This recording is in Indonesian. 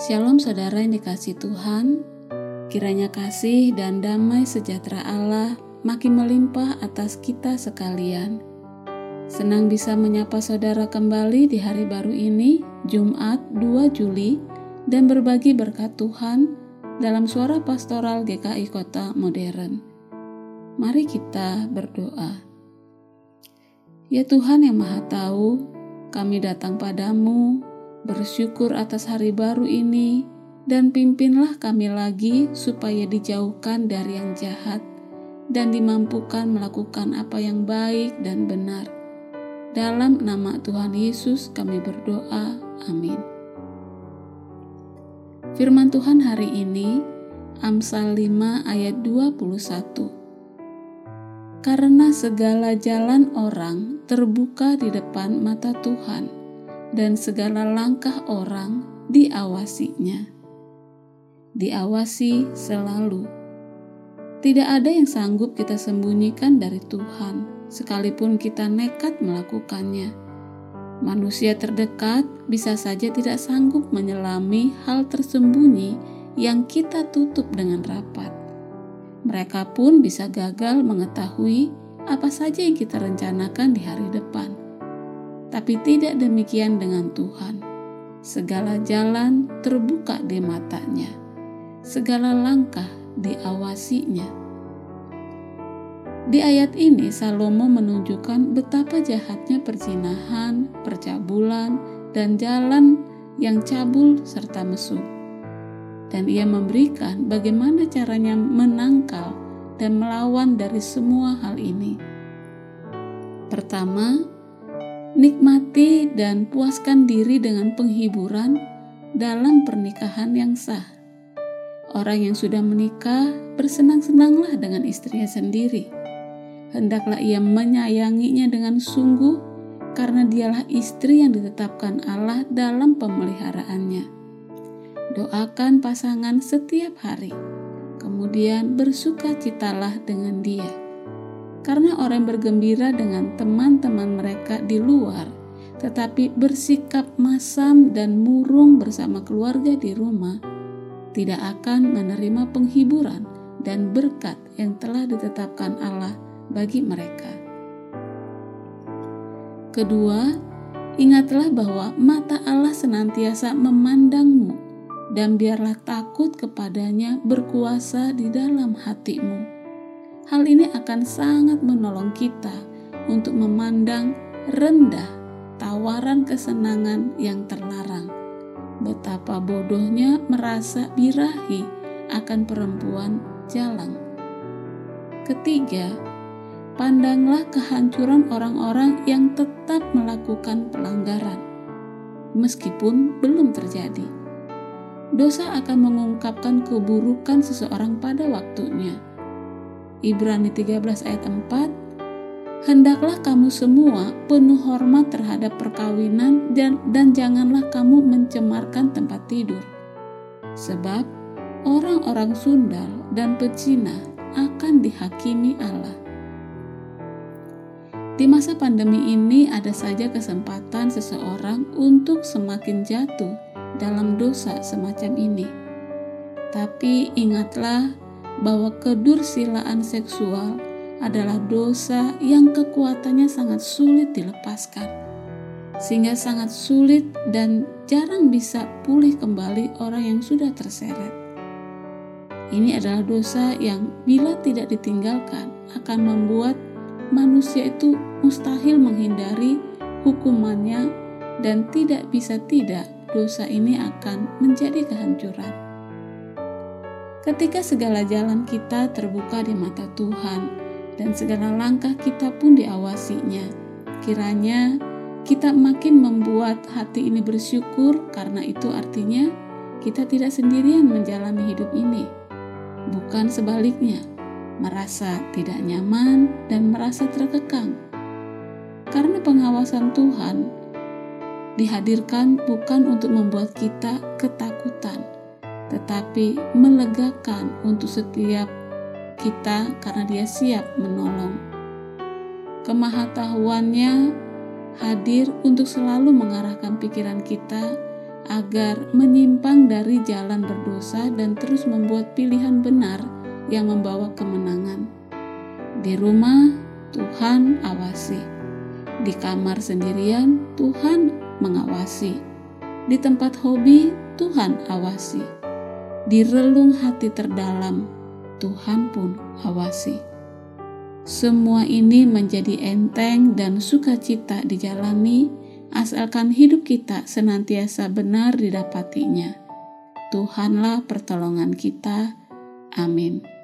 Shalom saudara yang dikasih Tuhan, kiranya kasih dan damai sejahtera Allah makin melimpah atas kita sekalian. Senang bisa menyapa saudara kembali di hari baru ini, Jumat 2 Juli, dan berbagi berkat Tuhan dalam suara pastoral GKI Kota Modern. Mari kita berdoa. Ya Tuhan yang Maha Tahu, kami datang padamu bersyukur atas hari baru ini, dan pimpinlah kami lagi supaya dijauhkan dari yang jahat dan dimampukan melakukan apa yang baik dan benar. Dalam nama Tuhan Yesus kami berdoa. Amin. Firman Tuhan hari ini Amsal 5 ayat 21. Karena segala jalan orang terbuka di depan mata Tuhan dan segala langkah orang diawasinya. Diawasi selalu. Tidak ada yang sanggup kita sembunyikan dari Tuhan, sekalipun kita nekat melakukannya. Manusia terdekat bisa saja tidak sanggup menyelami hal tersembunyi yang kita tutup dengan rapat. Mereka pun bisa gagal mengetahui apa saja yang kita rencanakan di hari depan tapi tidak demikian dengan Tuhan. Segala jalan terbuka di matanya, segala langkah diawasinya. Di ayat ini, Salomo menunjukkan betapa jahatnya perzinahan, percabulan, dan jalan yang cabul serta mesum. Dan ia memberikan bagaimana caranya menangkal dan melawan dari semua hal ini. Pertama, Nikmati dan puaskan diri dengan penghiburan dalam pernikahan yang sah. Orang yang sudah menikah bersenang-senanglah dengan istrinya sendiri. Hendaklah ia menyayanginya dengan sungguh, karena dialah istri yang ditetapkan Allah dalam pemeliharaannya. Doakan pasangan setiap hari, kemudian bersukacitalah dengan dia karena orang bergembira dengan teman-teman mereka di luar, tetapi bersikap masam dan murung bersama keluarga di rumah, tidak akan menerima penghiburan dan berkat yang telah ditetapkan Allah bagi mereka. Kedua, ingatlah bahwa mata Allah senantiasa memandangmu, dan biarlah takut kepadanya berkuasa di dalam hatimu Hal ini akan sangat menolong kita untuk memandang rendah tawaran kesenangan yang terlarang. Betapa bodohnya merasa birahi akan perempuan jalang. Ketiga, pandanglah kehancuran orang-orang yang tetap melakukan pelanggaran, meskipun belum terjadi. Dosa akan mengungkapkan keburukan seseorang pada waktunya Ibrani 13 ayat 4 Hendaklah kamu semua penuh hormat terhadap perkawinan dan, dan janganlah kamu mencemarkan tempat tidur. Sebab orang-orang sundal dan pecina akan dihakimi Allah. Di masa pandemi ini ada saja kesempatan seseorang untuk semakin jatuh dalam dosa semacam ini. Tapi ingatlah bahwa kedursilaan seksual adalah dosa yang kekuatannya sangat sulit dilepaskan, sehingga sangat sulit dan jarang bisa pulih kembali orang yang sudah terseret. Ini adalah dosa yang bila tidak ditinggalkan akan membuat manusia itu mustahil menghindari hukumannya dan tidak bisa tidak dosa ini akan menjadi kehancuran. Ketika segala jalan kita terbuka di mata Tuhan dan segala langkah kita pun diawasinya, kiranya kita makin membuat hati ini bersyukur karena itu artinya kita tidak sendirian menjalani hidup ini. Bukan sebaliknya, merasa tidak nyaman dan merasa terkekang. Karena pengawasan Tuhan dihadirkan bukan untuk membuat kita ketakutan, tetapi melegakan untuk setiap kita karena Dia siap menolong. Kemahatauannya hadir untuk selalu mengarahkan pikiran kita agar menyimpang dari jalan berdosa dan terus membuat pilihan benar yang membawa kemenangan. Di rumah, Tuhan awasi. Di kamar sendirian, Tuhan mengawasi. Di tempat hobi, Tuhan awasi. Di relung hati terdalam, Tuhan pun awasi. Semua ini menjadi enteng dan sukacita dijalani asalkan hidup kita senantiasa benar didapatinya. Tuhanlah pertolongan kita. Amin.